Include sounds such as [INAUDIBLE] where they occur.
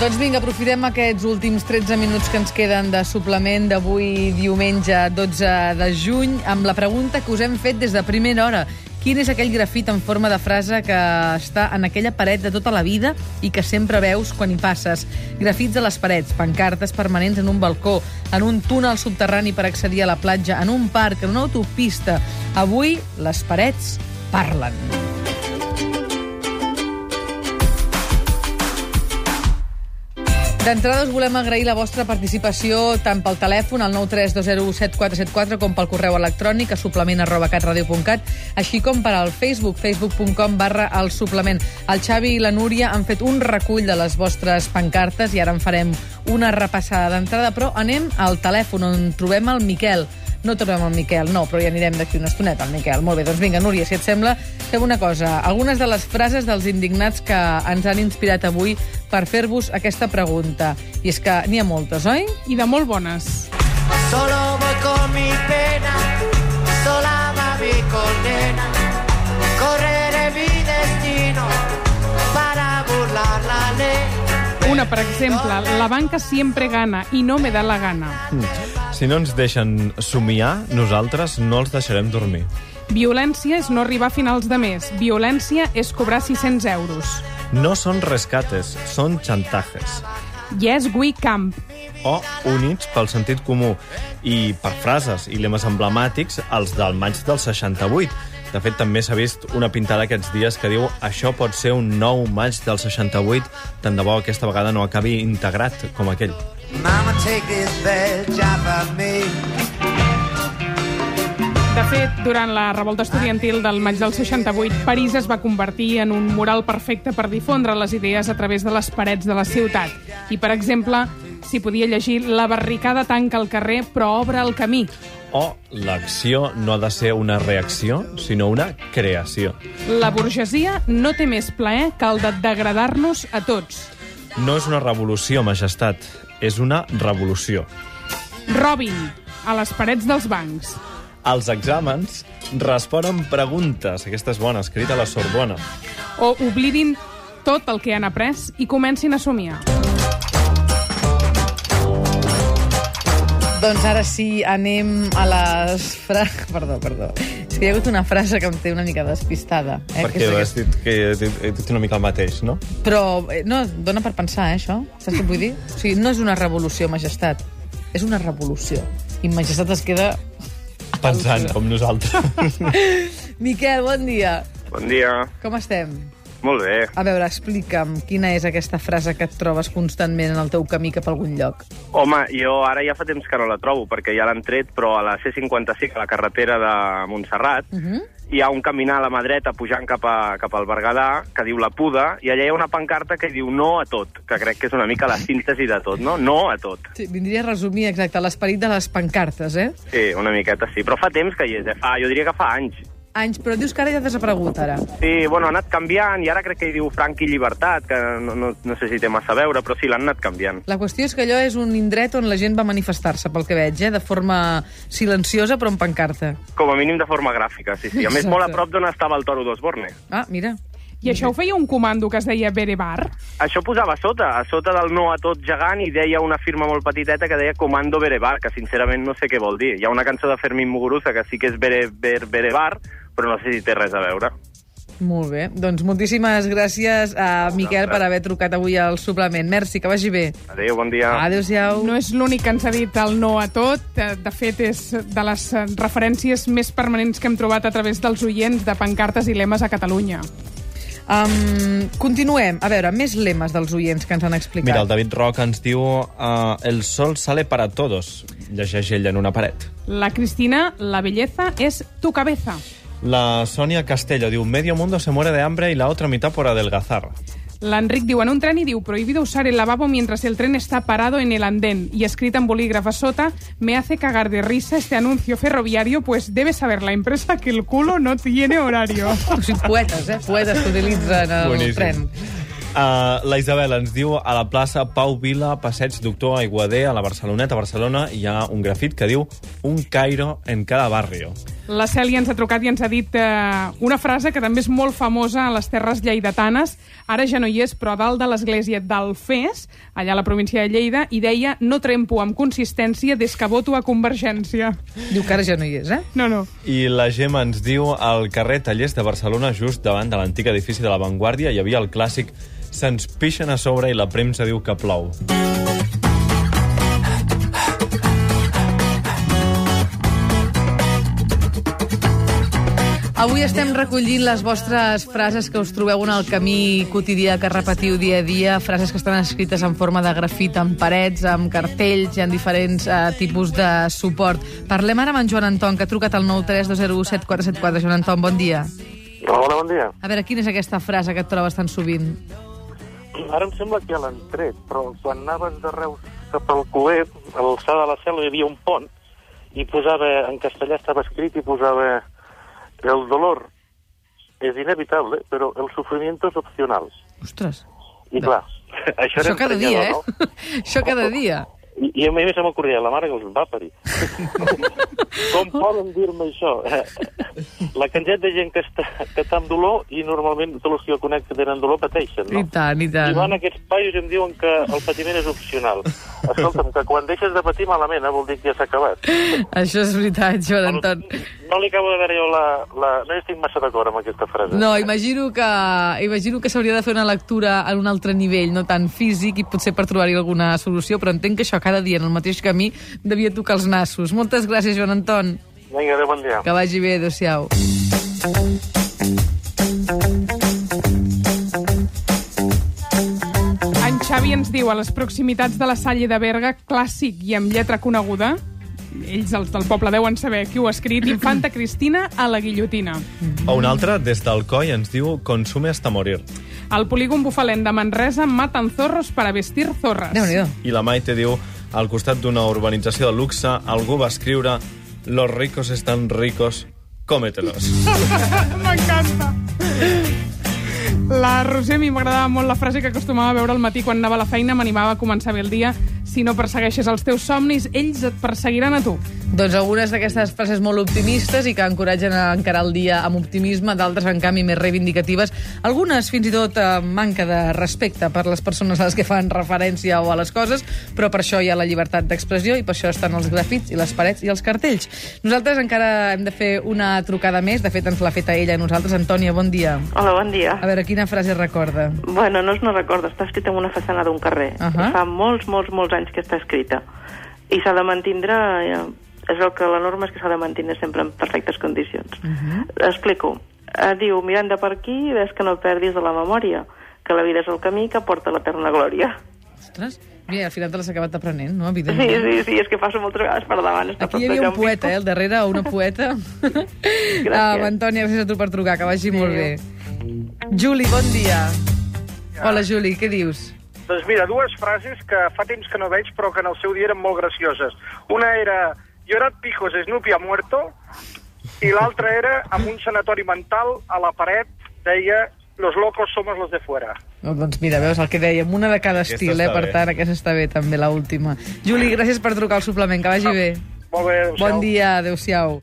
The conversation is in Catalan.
Doncs vinga, aprofitem aquests últims 13 minuts que ens queden de suplement d'avui diumenge 12 de juny amb la pregunta que us hem fet des de primera hora. Quin és aquell grafit en forma de frase que està en aquella paret de tota la vida i que sempre veus quan hi passes? Grafits a les parets, pancartes permanents en un balcó, en un túnel subterrani per accedir a la platja, en un parc, en una autopista. Avui, les parets parlen. D'entrada us volem agrair la vostra participació tant pel telèfon al 932017474 com pel correu electrònic a suplement arroba catradio.cat així com per al Facebook, facebook.com barra el suplement. El Xavi i la Núria han fet un recull de les vostres pancartes i ara en farem una repassada d'entrada, però anem al telèfon on trobem el Miquel. No trobem el Miquel, no, però ja anirem d'aquí una estoneta, el Miquel. Molt bé, doncs vinga, Núria, si et sembla, fem una cosa. Algunes de les frases dels indignats que ens han inspirat avui per fer-vos aquesta pregunta. I és que n'hi ha moltes, oi? I de molt bones. Solo Una, per exemple, la banca siempre gana i no me da la gana. Si no ens deixen somiar, nosaltres no els deixarem dormir. Violència és no arribar a finals de mes. Violència és cobrar 600 euros. No són rescates, són xantajes. Yes, we camp. O units pel sentit comú. I per frases i lemes emblemàtics, els del maig del 68. De fet, també s'ha vist una pintada aquests dies que diu això pot ser un nou maig del 68, tant de bo aquesta vegada no acabi integrat com aquell. Mama, take this bad job of me. De fet, durant la revolta estudiantil del maig del 68, París es va convertir en un mural perfecte per difondre les idees a través de les parets de la ciutat. I, per exemple, s'hi podia llegir «La barricada tanca el carrer, però obre el camí». O l'acció no ha de ser una reacció, sinó una creació. La burgesia no té més plaer que el de degradar-nos a tots. No és una revolució, majestat, és una revolució. Robin, a les parets dels bancs. Els exàmens responen preguntes. Aquesta és bona, escrita a la Sorbona. O oblidin tot el que han après i comencin a somiar. Doncs ara sí, anem a les... Fra... Perdó, perdó. És que hi ha hagut una frase que em té una mica despistada. Eh? Perquè és has dit que he dit, he dit una mica el mateix, no? Però, eh, no, dona per pensar, eh, això? Saps què vull dir? O sigui, no és una revolució, majestat. És una revolució. I majestat es queda... Pensant com nosaltres. [LAUGHS] Miquel, bon dia. Bon dia. Com estem? Molt bé. A veure, explica'm quina és aquesta frase que et trobes constantment en el teu camí cap a algun lloc. Home, jo ara ja fa temps que no la trobo, perquè ja l'han tret, però a la C55, a la carretera de Montserrat, Uh -huh. hi ha un caminar a la mà dreta pujant cap, a, cap al Berguedà, que diu La Puda, i allà hi ha una pancarta que diu No a tot, que crec que és una mica la síntesi de tot, no? No a tot. Sí, vindria a resumir, exacte, l'esperit de les pancartes, eh? Sí, una miqueta sí, però fa temps que hi és, eh? fa, jo diria que fa anys. Anys, però dius que ara ja ha desaparegut, ara. Sí, bueno, ha anat canviant, i ara crec que hi diu Franc i Llibertat, que no, no, no sé si té massa a veure, però sí, l'han anat canviant. La qüestió és que allò és un indret on la gent va manifestar-se, pel que veig, eh? de forma silenciosa, però amb pancarta. Com a mínim de forma gràfica, sí, sí. A més, Exacte. molt a prop d'on estava el toro d'Osborne. Ah, mira. I això ho feia un comando que es deia Berebar. Això posava a sota, a sota del no a tot gegant, i deia una firma molt petiteta que deia Comando Berebar, que sincerament no sé què vol dir. Hi ha una cançó de Fermín Muguruza que sí que és Bere, Ber, Berebar, però no sé si té res a veure. Molt bé. Doncs moltíssimes gràcies a Miquel per haver trucat avui al suplement. Merci, que vagi bé. Adéu, bon dia. Adéu-siau. No és l'únic que ens ha dit el no a tot. Eh, De fet, és de les eh, referències més permanents que hem trobat a través dels oients de pancartes i lemes a Catalunya. Um, continuem. A veure, més lemes dels oients que ens han explicat. Mira, el David Roca ens diu uh, El sol sale para todos, llegeix ell en una paret. La Cristina, la belleza és tu cabeza. La Sònia Castello diu Medio mundo se muere de hambre y la otra mitad por adelgazar. L'Enric diu en un tren i diu prohibido usar el lavabo mientras el tren está parado en el andén. Y escrita en bolígrafo a sota, me hace cagar de risa este anuncio ferroviario, pues debe saber la empresa que el culo no tiene horario. [LAUGHS] O sigui, poetes, eh? Poetes que utilitzen el Boníssim. tren. Uh, la Isabel ens diu a la plaça Pau Vila, passeig Doctor Aiguader, a la Barceloneta, a Barcelona, hi ha un grafit que diu un Cairo en cada barrio. La Cèlia ens ha trucat i ens ha dit eh, una frase que també és molt famosa a les terres lleidatanes. Ara ja no hi és, però a dalt de l'església d'Alfés, allà a la província de Lleida, i deia no trempo amb consistència des que voto a Convergència. Diu que ara ja no hi és, eh? No, no. I la Gemma ens diu al carrer Tallers de Barcelona, just davant de l'antic edifici de la Vanguardia, hi havia el clàssic Se'ns pixen a sobre i la premsa diu que plou. Avui estem recollint les vostres frases que us trobeu en el camí quotidià que repetiu dia a dia, frases que estan escrites en forma de grafit, en parets, amb cartells i en diferents eh, tipus de suport. Parlem ara amb en Joan Anton, que ha trucat al 932017474. Joan Anton, bon dia. Hola, bon dia. A veure, quina és aquesta frase que et trobes tan sovint? Ara em sembla que l'han tret, però quan anaves de Reus cap al Cuber, a l'alçada de la Selva hi havia un pont, i posava, en castellà estava escrit i posava el dolor és inevitable, però el sufrimiento es opcional. Ostres, I clar, [LAUGHS] això, això era cada dia, eh? [LAUGHS] això cada dia. No? I, I a més se m'ocorria, la mare que els va parir. [LAUGHS] Com poden dir-me això? La quantitat de gent que està, que està amb dolor i normalment tots els que jo conec que tenen dolor pateixen, no? I tant, i I van tant. aquests paios i em diuen que el patiment és opcional. Escolta'm, que quan deixes de patir malament, eh, vol dir que ja s'ha acabat. Això és veritat, Joan Anton. No li acabo de veure jo la... la... No estic massa d'acord amb aquesta frase. No, imagino que, imagino que s'hauria de fer una lectura en un altre nivell, no tan físic, i potser per trobar-hi alguna solució, però entenc que això cada dia en el mateix camí devia tocar els nassos. Moltes gràcies, Joan Anton. Vinga, adéu, bon dia. Que vagi bé, adéu-siau. En Xavi ens diu a les proximitats de la Salle de Berga, clàssic i amb lletra coneguda, ells, els del poble, deuen saber qui ho ha escrit, Infanta Cristina a la guillotina. O un altre, des del coi, ens diu Consume hasta morir. Al polígon bufalent de Manresa matan zorros para vestir zorras. déu nhi I la Maite diu, al costat d'una urbanització de luxe, algú va escriure Los ricos están ricos, cómetelos. [LAUGHS] M'encanta. La Roser, a mi m'agradava molt la frase que acostumava a veure al matí quan anava a la feina, m'animava a començar bé el dia. Si no persegueixes els teus somnis, ells et perseguiran a tu. Doncs algunes d'aquestes frases molt optimistes i que encoratgen a encarar el dia amb optimisme, d'altres, en canvi, més reivindicatives. Algunes, fins i tot, eh, manca de respecte per les persones a les que fan referència o a les coses, però per això hi ha la llibertat d'expressió i per això estan els grafits i les parets i els cartells. Nosaltres encara hem de fer una trucada més, de fet ens l'ha feta ella a nosaltres. Antònia, bon dia. Hola, bon dia. A veure, quina frase recorda? Bueno, no es no recordo, està escrita en una façana d'un carrer. Uh -huh. Fa molts, molts, molts anys que està escrita. I s'ha de mantindre... Eh, és el que la norma és que s'ha de mantindre sempre en perfectes condicions. Uh -huh. Explico. Eh, diu, mirant de per aquí, ves que no perdis de la memòria, que la vida és el camí que porta a l'eterna glòria. Ostres, mira, al final te l'has acabat aprenent, no? Sí, Evidentment. sí, sí, és que passa moltes vegades per davant. Aquí hi havia un poeta, eh, al darrere, una poeta. [LAUGHS] Gràcies. Uh, Antònia, gràcies a tu per trucar, que vagi molt bé. Juli, bon dia. Hola, Juli, què dius? Doncs mira, dues frases que fa temps que no veig, però que en el seu dia eren molt gracioses. Una era, llorad pijos, Snoopy ha muerto, i l'altra era, amb un sanatori mental, a la paret, deia, los locos somos los de fuera. No, doncs mira, veus el que dèiem, una de cada Aquesta estil, eh? Per bé. tant, aquesta està bé, també, la última. Juli, gràcies per trucar al suplement, que vagi bé. Molt bé, adéu-siau. Bon dia, adeu-siau.